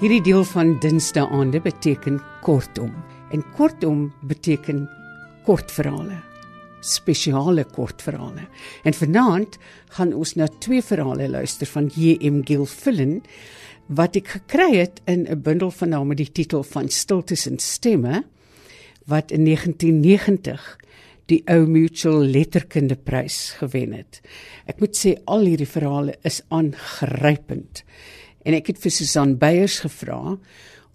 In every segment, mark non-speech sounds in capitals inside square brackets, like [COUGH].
Hierdie deel van Dinsdae aande beteken kortom en kortom beteken kortverhale. Spesiale kortverhale. En vanaand gaan ons na twee verhale luister van J.M. Gilfillan wat ek gekry het in 'n bundel van name die titel van Stiltes en Stemme wat in 1990 die ou Mutual Letterkundeprys gewen het. Ek moet sê al hierdie verhale is aangrypend. En ek het vir Susan Beyers gevra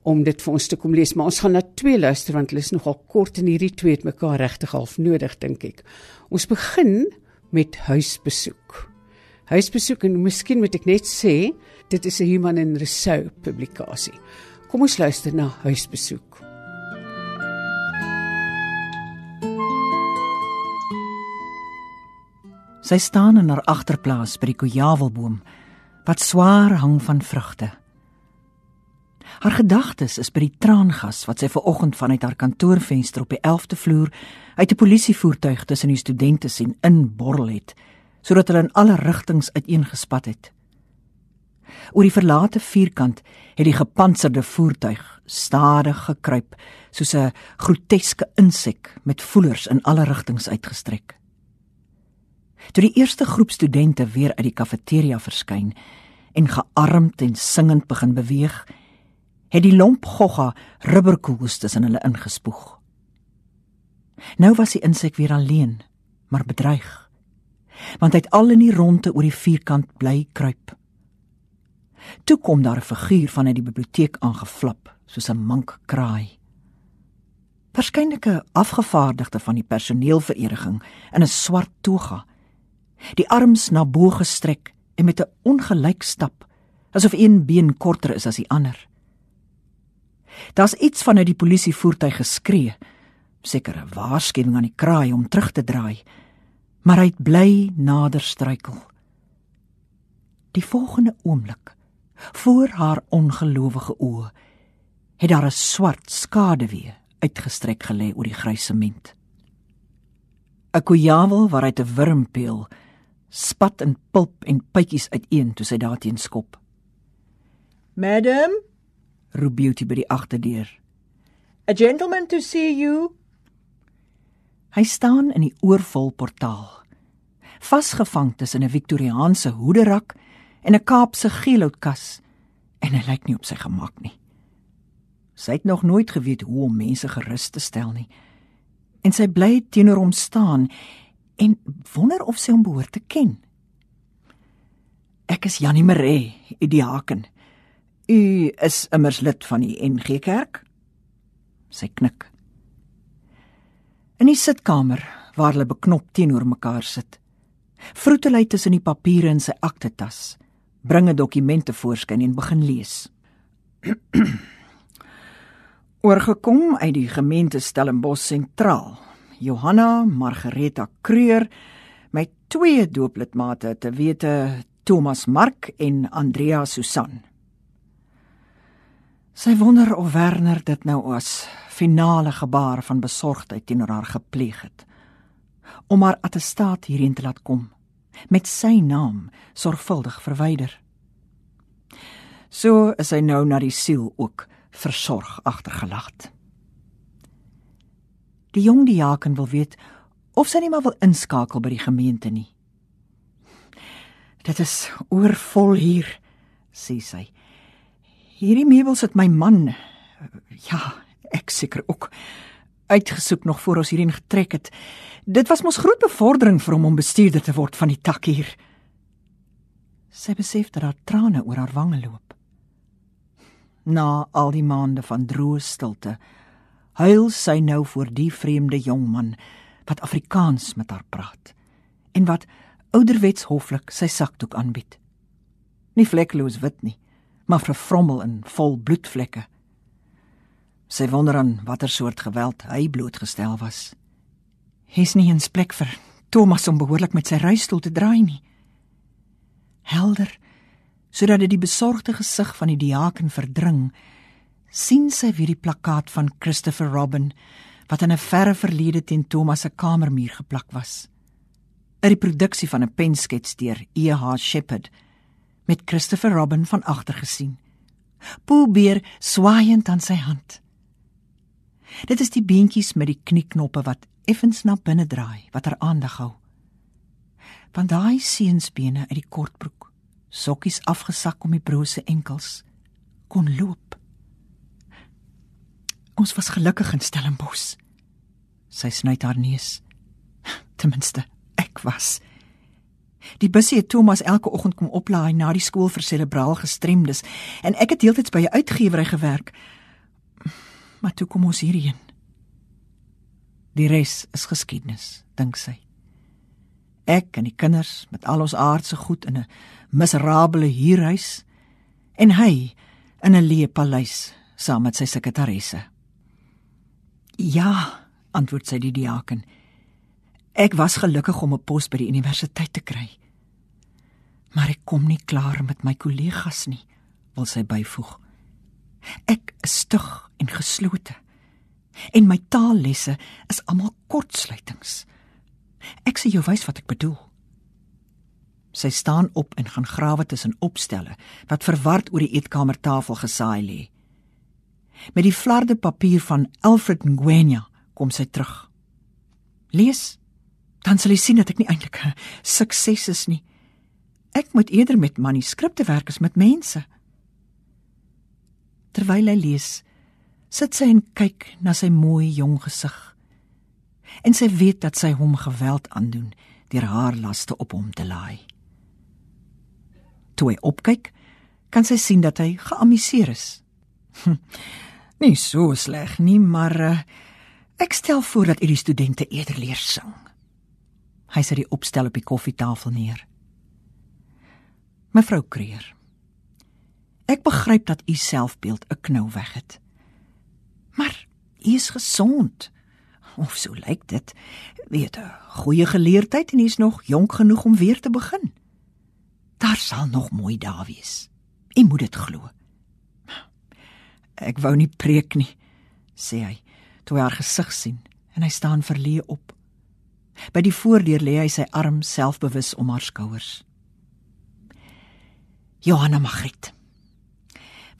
om dit vir ons te kom lees, maar ons gaan na twee luister want hulle is nogal kort en hierdie twee het mekaar regtig half nodig dink ek. Ons begin met huisbesoek. Huisbesoek en miskien moet ek net sê dit is 'n Human en Resou publikasie. Kom ons luister na huisbesoek. Sy staan in haar agterplaas by die kojawelboom wat swaar hang van vrugte. Haar gedagtes is by die traangas wat sy ver oggend vanuit haar kantoorvenster op die 11de vloer uit 'n polisievoertuig tussen die studente sien inborrel het, sodat hulle in alle rigtings uiteengespat het. Oor die verlate vierkant het die gepantserde voertuig stadig gekruip soos 'n groteske insek met voelers in alle rigtings uitgestrek. Toe die eerste groep studente weer uit die kafeteria verskyn en gearmd en singend begin beweeg, het die lomp gogga rubberkoels tussen hulle ingespoeg. Nou was die insek weer alleen, maar bedreig. Want hy het al in die ronde oor die vierkant bly kruip. Toe kom daar 'n figuur vanuit die biblioteek aangeflap, soos 'n mink kraai. Verskynlike afgevaardigde van die personeelvereniging in 'n swart toga die arms na bo gestrek en met 'n ongelyk stap, asof een been korter is as die ander. Daar's iets vanuit die polisie voertuig geskree, seker 'n waarskuwing aan die kraai om terug te draai, maar hy bly nader struikel. Die volgende oomblik, voor haar ongelowige oë, het daar 'n swart skaduwee uitgestrek gelê oor die grys sement. 'n Kojawel waaruit 'n wurm peel spat in pulp en pytjies uiteen toe sy daarteen skop. "Madam," roep Beauty by die agterdeur. "A gentleman to see you." Hy staan in die oorvol portaal, vasgevang tussen 'n Victoriaanse hoederak en 'n Kaapse geelhoutkas, en hy lyk nie op sy gemak nie. Sy het nog nooit geweet hoe om mense gerus te stel nie. En sy bly teenoor hom staan en wonder of sy hom behoort te ken. Ek is Janie Maree, die diaken. U is immers lid van die NG Kerk? Sy knik. In die sitkamer waar hulle beknop teenoor mekaar sit, vroet hy tussen die papiere in sy aktetas, bring 'n dokument te voorskyn en begin lees. [CLEARS THROAT] Oorgekom uit die gemeente Stellenbosch sentraal Johanna Margareta Kreur met twee dooplidmate te wete Thomas Mark en Andrea Susan. Sy wonder of Werner dit nou as finale gebaar van besorgdheid teenoor haar gepleeg het om haar attestaat hierheen te laat kom met sy naam sorgvuldig verwyder. So is hy nou na die siel ook versorg agtergelaat. Die jong diaken wil weet of sy nie maar wil inskakel by die gemeente nie. Dit is oorvol hier, sê sy. Hierdie meubels het my man ja, ek seker ook uitgesoek nog voor ons hierheen getrek het. Dit was mos groot bevordering vir hom om bestuurder te word van die tak hier. Sy besef dat haar trane oor haar wange loop. Na al die maande van droë stilte huil sy nou voor die vreemde jong man wat Afrikaans met haar praat en wat ouderwets hoflik sy sakdoek aanbied. Nie vlekloos wit nie, maar vervrommel in vol bloedvlekke. Sy wonder aan watter soort geweld hy blootgestel was. Hy's nie eens plek vir Thomas om behoorlik met sy reistool te draai nie. Helder, sodat dit die besorgde gesig van die diaken verdring sien sy weer die plakkaat van Christopher Robin wat in 'n verre verlede teen Thomas se kamermuur geplak was. 'n Reproduksie van 'n penskets deur E.H. Shepard met Christopher Robin van agter gesien. Poebeer swaaiend aan sy hand. Dit is die beentjies met die knieknoppe wat effens na binne draai wat haar aandag hou. Van daai seunsbene uit die kortbroek, sokkies afgesak om die brose enkels, kon loop. Ons was gelukkig in Stellenbosch. Sy sny haar neus. Ten minste, ek was. Die busie het Thomas elke oggend kom oplaai na die skool vir serebraal gestremdes en ek het deeltyds by 'n uitgewery gewerk. Maar toe kom ons hierheen. Die res is geskiedenis, dink sy. Ek en die kinders met al ons aardse goed in 'n miserabele huurhuis en hy in 'n leë paleis saam met sy sekretaresse. Ja, antwoord sy die diaken. Ek was gelukkig om 'n pos by die universiteit te kry. Maar ek kom nie klaar met my kollegas nie, wil sy byvoeg. Ek is stug en geslote. En my taallesse is almal kortsluitings. Ek sê jou wys wat ek bedoel. Sy staan op en gaan grawe tussen opstelle wat verward oor die eetkamertafel gesaai lê. Met die flarde papier van Alfred Ngwenya kom sy terug. Lees dan sal jy sien dat ek nie eintlik 'n sukses is nie. Ek moet eerder met manuskripte werk as met mense. Terwyl hy lees, sit sy en kyk na sy mooi jong gesig. En sy weet dat sy hom geweld aandoen deur haar laste op hom te laai. Toe hy opkyk, kan sy sien dat hy geamuseer is. Hm, [LAUGHS] nie so sleg nie, maar uh, ek stel voor dat u die studente eerder leer sing. Hy sit die opstel op die koffietafel neer. Mevrou Kreer. Ek begryp dat u selfbeeld 'n knou weg het. Maar u is gesond. Of so lyk dit. Weet 'n goeie geleerdheid en u is nog jonk genoeg om weer te begin. Daar sal nog mooi dae wees. U moet dit glo. Ek wou nie preek nie, sê hy, toe hy haar gesig sien en hy staan verleë op. By die voordeur lê hy sy arm selfbewus om haar skouers. Johanna Magriet.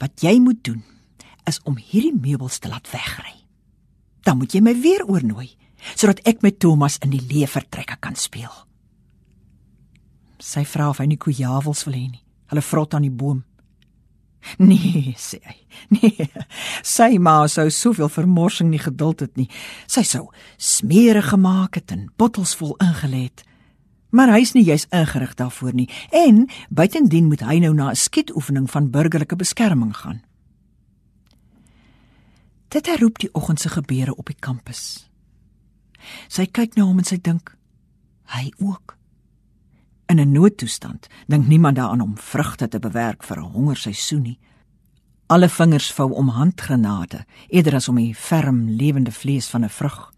Wat jy moet doen is om hierdie meubels te laat wegry. Dan moet jy my weer oornooi sodat ek met Thomas in die leefvertrekke kan speel. Sy vra of hy nie kojawels wil hê nie. Hulle vrot aan die boom. Nee, sê hy. Nee. Sy ma sou soveel vermorsing nie geduld het nie. Sy sou smeere gemaak het en bottels vol ingelê het. Maar hy's nie juis ingerig daarvoor nie en buitendien moet hy nou na 'n skietoefening van burgerlike beskerming gaan. Dit herroep die oggend se gebeure op die kampus. Sy kyk na hom en sy dink hy ook. In 'n noodtoestand dink niemand daaraan om vrugte te bewerk vir 'n hongerseisoen nie. Alle vingers vou om handgranate eerder as om die ferm lewende vlees van 'n vrug.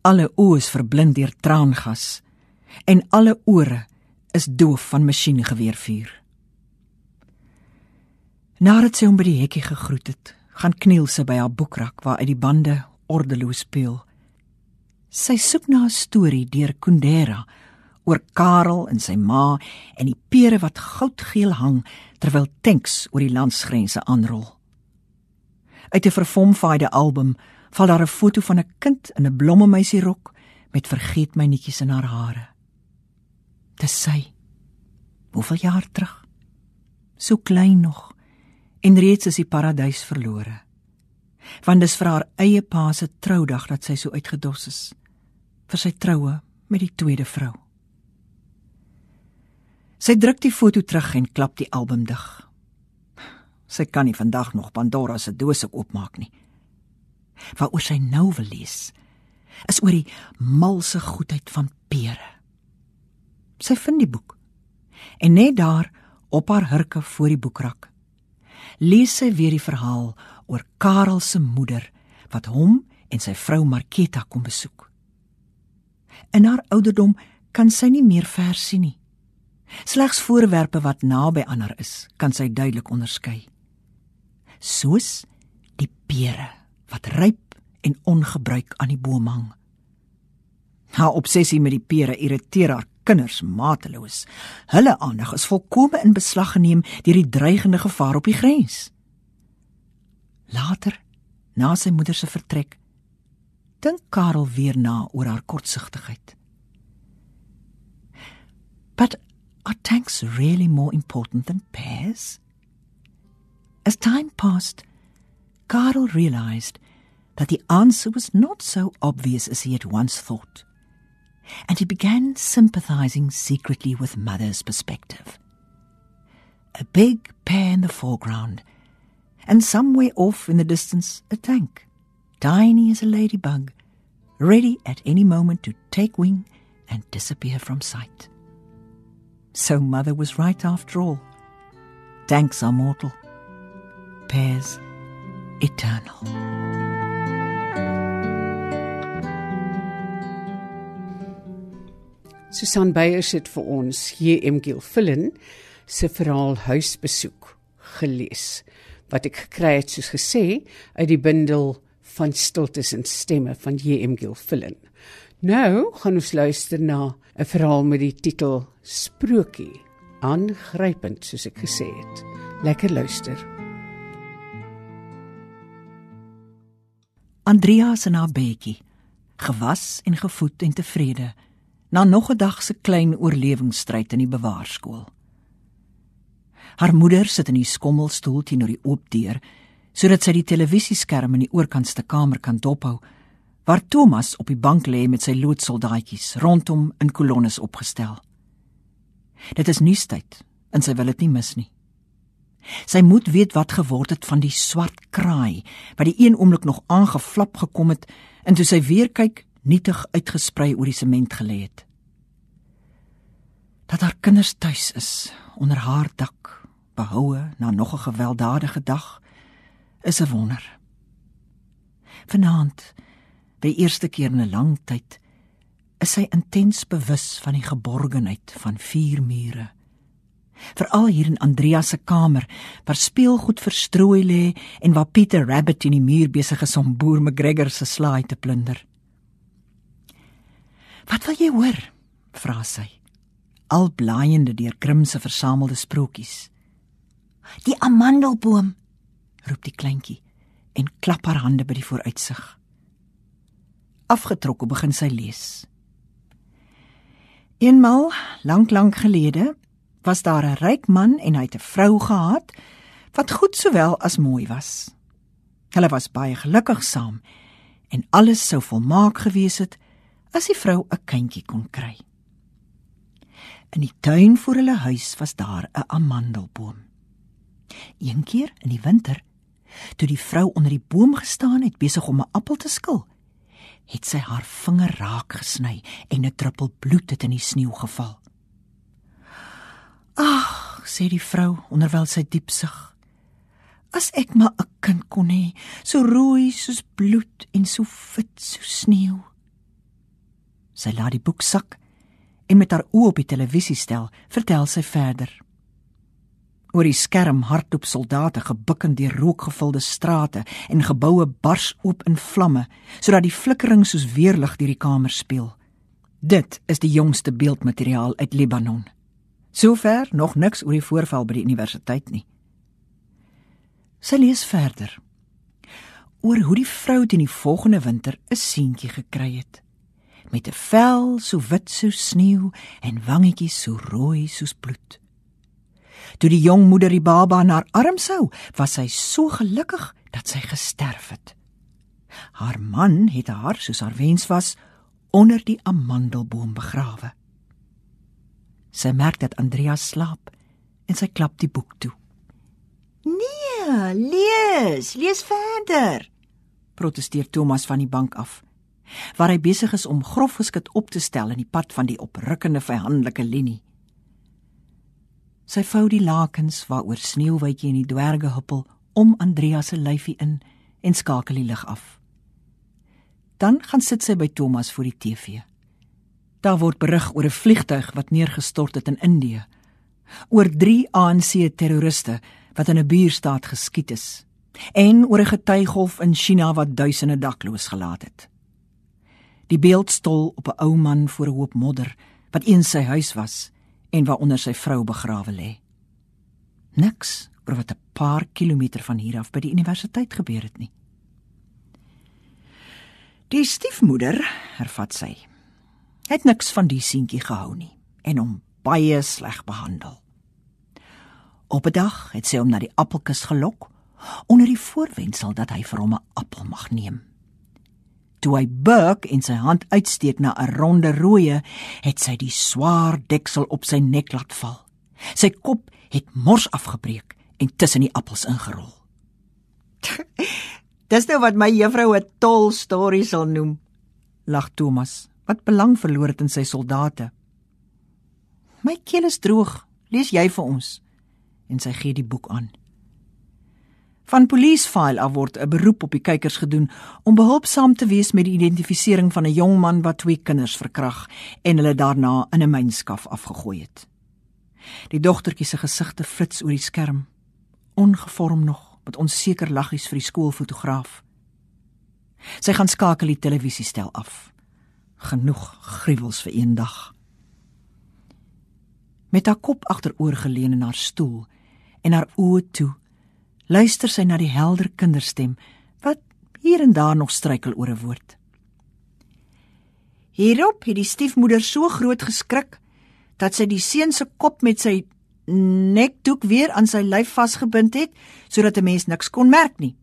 Alle oë is verblind deur traangas en alle ore is doof van masjiengeweervuur. Nadat sy hom by die hekkie gegroet het, gaan kniel sy by haar boekrak waar uit die bande ordeloos speel. Sy soek na 'n storie deur Kundera oor Karel en sy ma en die pere wat goudgeel hang terwyl tanks oor die landsgrense aanrol. Uit 'n verfomfaaide album val daar 'n foto van 'n kind in 'n blommemeisierok met vergeet my netjies in haar hare. Dis sy. Hoeveel jaar terug? So klein nog en reeds is die paradys verlore. Want dis vir haar eie pa se troudag dat sy so uitgedos is vir sy troue met die tweede vrou. Sy druk die foto terug en klap die album dig. Sy kan nie vandag nog Pandora se dose oopmaak nie. Waaroor sy nou wil lees, is oor die malse goedheid van pere. Sy vind die boek. En net daar op haar hurke voor die boekrak, lees sy weer die verhaal oor Karel se moeder wat hom en sy vrou Marketa kom besoek. In haar ouderdom kan sy nie meer vers sien nie. Slegs voorwerpe wat naby aan haar is, kan sy duidelik onderskei. Soos die pere wat ryp en ongebruik aan die boom hang. Haar obsessie met die pere irriteer haar kinders mateloos. Hulle aandag is volkome in beslag geneem deur die dreigende gevaar op die grens. Later, na sy moeder se vertrek, dink Karel weer na oor haar kortsigtigheid. Are tanks really more important than pears? As time passed, Karel realized that the answer was not so obvious as he had once thought, and he began sympathizing secretly with Mother's perspective. A big pear in the foreground, and somewhere off in the distance a tank, tiny as a ladybug, ready at any moment to take wing and disappear from sight. So Mother was right after all. Tanks are mortal, pears eternal. Susan Beyers het vir ons J.M. Gilfillan se verhaal Huisbesoek gelees wat ek gekry het soos gesê uit die bundel van stiltes en stemme van J.M. Gilfillan. Nou gaan ons luister na 'n verhaal met die titel Sprokie. Aangrypend soos ek gesê het. Lekker luister. Andreas en haar beetjie, gewas en gevoed en tevrede, na nog 'n dag se klein oorlewingsstryd in die bewaarskool. Haar moeder sit in die skommelstoel teenoor die oop deur, sodat sy die televisieskerm in die oorkantste kamer kan dophou, waar Thomas op die bank lê met sy loodsoldaatjies rondom in kolonnes opgestel. Dit is nuustyd en sy wil dit nie mis nie. Sy moet weet wat geword het van die swart kraai wat die een oomblik nog aangeflap gekom het en toe sy weer kyk nietig uitgesprei oor die sement gelê het. Dat haar kinders tuis is onder haar dak, behoue na nog 'n gewelddadige dag, is 'n wonder. Vanaand, die eerste keer in 'n lang tyd, is sy intens bewus van die geborgenheid van vier mure. Veral hier in Andreas se kamer, waar speelgoed verstrooi lê en waar Pieter Rabbit in die muur besig is om boer McGregor se slaai te plunder. "Wat wil jy hoor?" vra sy, al blaaiende deur Grimm se versamelde sprokies. "Die amandelboom," roep die kleintjie en klap haar hande by die vooruitsig. Afgetrokke begin sy lees. Eenmal, lank lank gelede, was daar 'n ryk man en hy het 'n vrou gehad wat goed sowel as mooi was. Hulle was baie gelukkig saam en alles sou volmaak gewees het as die vrou 'n kindjie kon kry. In die tuin voor hulle huis was daar 'n amandelboom. Eendag in die winter, toe die vrou onder die boom gestaan het besig om 'n appel te skil, het sy haar vinger raak gesny en 'n druppel bloed het in die sneeu geval. "Ag," sê die vrou onderwyl sy diep sug. "As ek maar 'n kind kon hê, so rooi soos bloed en so fit soos sneeu." Sy laat die boek sak en met haar oë op die televisie stel, vertel sy verder. Oor die skerm hardloop soldate gebukkend deur rookgevulde strate en geboue bars oop in vlamme sodat die flikkering soos weerlig deur die kamer speel. Dit is die jongste beeldmateriaal uit Libanon. Sover nog niks oor die voorval by die universiteit nie. Sy lees verder oor hoe die vrou teen die volgende winter 'n seentjie gekry het met 'n vel so wit soos sneeu en wangetjies so rooi soos bloed. Toe die jong moeder die baba in haar arms hou, was sy so gelukkig dat sy gesterf het. Haar man het haar, soos haar wens was, onder die amandelboom begrawe. Sy merk dat Andreas slaap en sy klap die boek toe. Nee, lees, lees verder. Protesteer Thomas van die bank af waar hy besig is om grof geskit op te stel in die pad van die oprukkende vyandelike linie. Sy vou die lakens waaroor sneeuwwitjie en die dwerge huppel om Andreas se lyfie in en skakel die lig af. Dan gaan sit sy by Thomas voor die TV. Daar word berig oor 'n vliegtyg wat neergestort het in Indië, oor 3 ANC terroriste wat in 'n buurstaat geskiet is en oor 'n getuigolf in China wat duisende dakloos gelaat het. Die beeld stol op 'n ou man voor 'n hoop modder wat eens sy huis was en waaronder sy vrou begrawe lê. Niks oor wat 'n paar kilometer van hier af by die universiteit gebeur het nie. Die stiefmoeder, hervat sy, het niks van die seentjie gehou nie en hom baie sleg behandel. Op 'n dag het sy hom na die appelkus gelok onder die voorwendsel dat hy vir hom 'n appel mag neem. Toe hy buig en sy hand uitsteek na 'n ronde rooie, het sy die swaar deksel op sy nek laat val. Sy kop het mors afgebreek en tussen die appels ingerol. [LAUGHS] Dis nou wat my juffrou 'n tol storie sal noem, lag Thomas, wat belang verloor het in sy soldate. My keel is droog, lees jy vir ons? En sy gee die boek aan. Van police file af word 'n beroep op die kykers gedoen om behulpsaam te wees met die identifisering van 'n jong man wat twee kinders verkrag en hulle daarna in 'n mynskaf afgegooi het. Die dogtertjie se gesigte flits oor die skerm, ongevorm nog, met onseker laggies vir die skoolfotograaf. Sy gaan skakel die televisiestel af. Genoeg gruwels vir een dag. Met haar kop agteroor geleun in haar stoel en haar oë toe luister sy na die helder kinderstem wat hier en daar nog struikel oor 'n woord. Hierop het die stiefmoeder so groot geskrik dat sy die seun se kop met sy nekdoek weer aan sy lyf vasgebind het sodat 'n mens niks kon merk nie.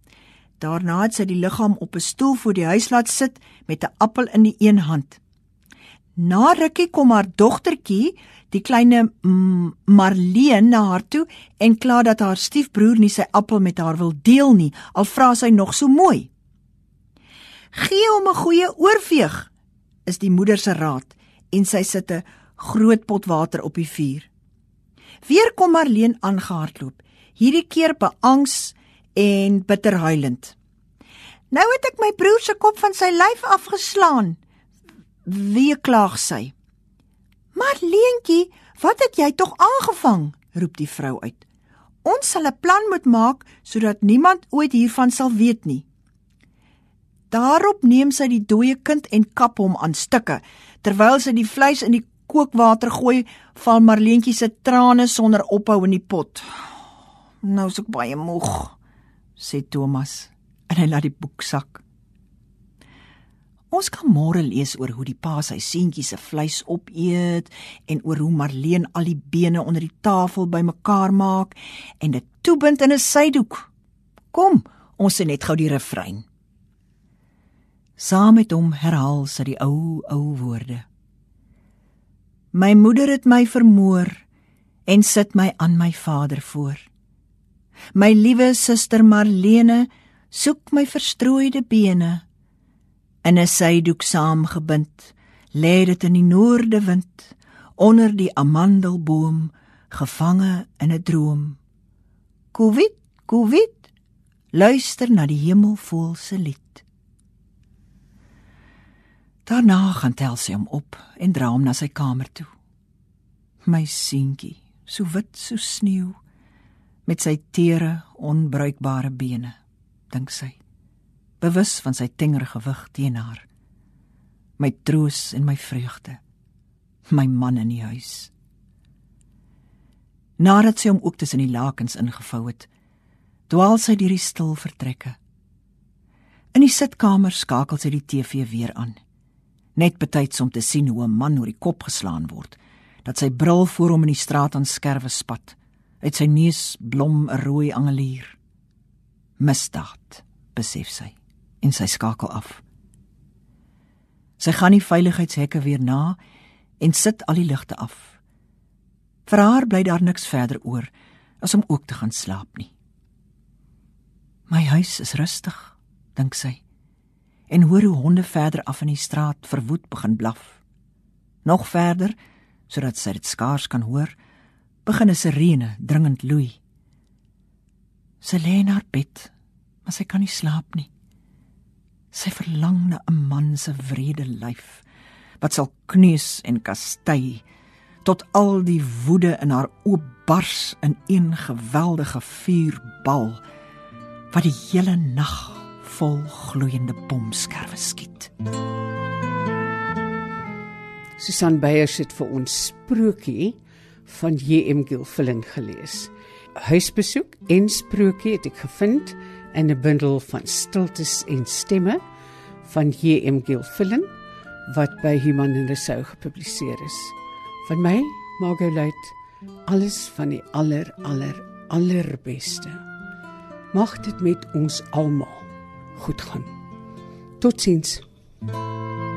Daarna het sy die liggaam op 'n stoel voor die huis laat sit met 'n appel in die een hand. Na rukkie kom haar dogtertjie die kleine Marleen na haar toe en kla dat haar stiefbroer nie sy appel met haar wil deel nie, al vra sy nog so mooi. Gee hom 'n goeie oorveeg, is die moeder se raad en sy sit 'n groot pot water op die vuur. Weer kom Marleen aangehardloop, hierdie keer beangs en bitter huilend. Nou het ek my broer se kop van sy lyf afgeslaan. Wie klaag sy? Maar leentjie, wat het jy tog aangevang? roep die vrou uit. Ons sal 'n plan moet maak sodat niemand ooit hiervan sal weet nie. Daarop neem sy die dooie kind en kap hom aan stukke. Terwyl sy die vleis in die kookwater gooi, val Marleentjie se trane sonder ophou in die pot. Nou is ek baie moeg, sê Thomas en hy laat die boek sak. Ons kan môre lees oor hoe die pa sy seentjie se vleis opeet en oor hoe Marleen al die bene onder die tafel bymekaar maak en dit toebind in 'n sydoek. Kom, ons sê net gou die refrein. Saam met hom herhaal sy die ou ou woorde. My moeder het my vermoor en sit my aan my vader voor. My liewe suster Marlene soek my verstrooide bene in 'n sydoek saamgebind, lê dit in die noorde wind onder die amandelboom, gevange in 'n droom. Kovit, kovit, luister na die hemelvoël se lied. Daarna gaan tel sy hom op en dra hom na sy kamer toe. My seentjie, so wit so sneeu, met sy tere, onbruikbare bene, dink sy bewus van sy tengere gewig teen haar. My troos en my vreugde. My man in die huis. Nadat sy hom ook tussen die lakens ingevou het, dwaal sy deur die stil vertrekke. In die sitkamer skakel sy die TV weer aan. Net betyds om te sien hoe 'n man oor die kop geslaan word, dat sy bril voor hom in die straat aan skerwe spat. Uit sy neus blom 'n rooi angelier. Misdaad, besef sy en sy skakel af. Sy gaan die veiligheidshekke weer na en sit al die ligte af. Vir haar bly daar niks verder oor as om ook te gaan slaap nie. My huis is rustig, dink sy. En hoor hoe honde verder af in die straat verwoed begin blaf. Nog verder, sodat sy dit skaars kan hoor, begin 'n sirene dringend loei. Sy lê in haar bed, maar sy kan nie slaap nie. Sy verlang na 'n man se wrede lyf wat sal kneus en kastei tot al die woede in haar oop bars in een geweldige vuurbal wat die hele nag vol gloeiende bomskerwe skiet. Susan Beyers het vir ons sprokie van J.M. Gilfillan gelees. huisbesoek en sprokie het ek gevind in 'n bundel van stiltes en stemme van J.M. Gilfillan wat by Human en Resou gepubliseer is. Van my, Margot Luit, alles van die aller aller allerbeste. Mag dit met ons almal goed gaan. Totsiens. thank you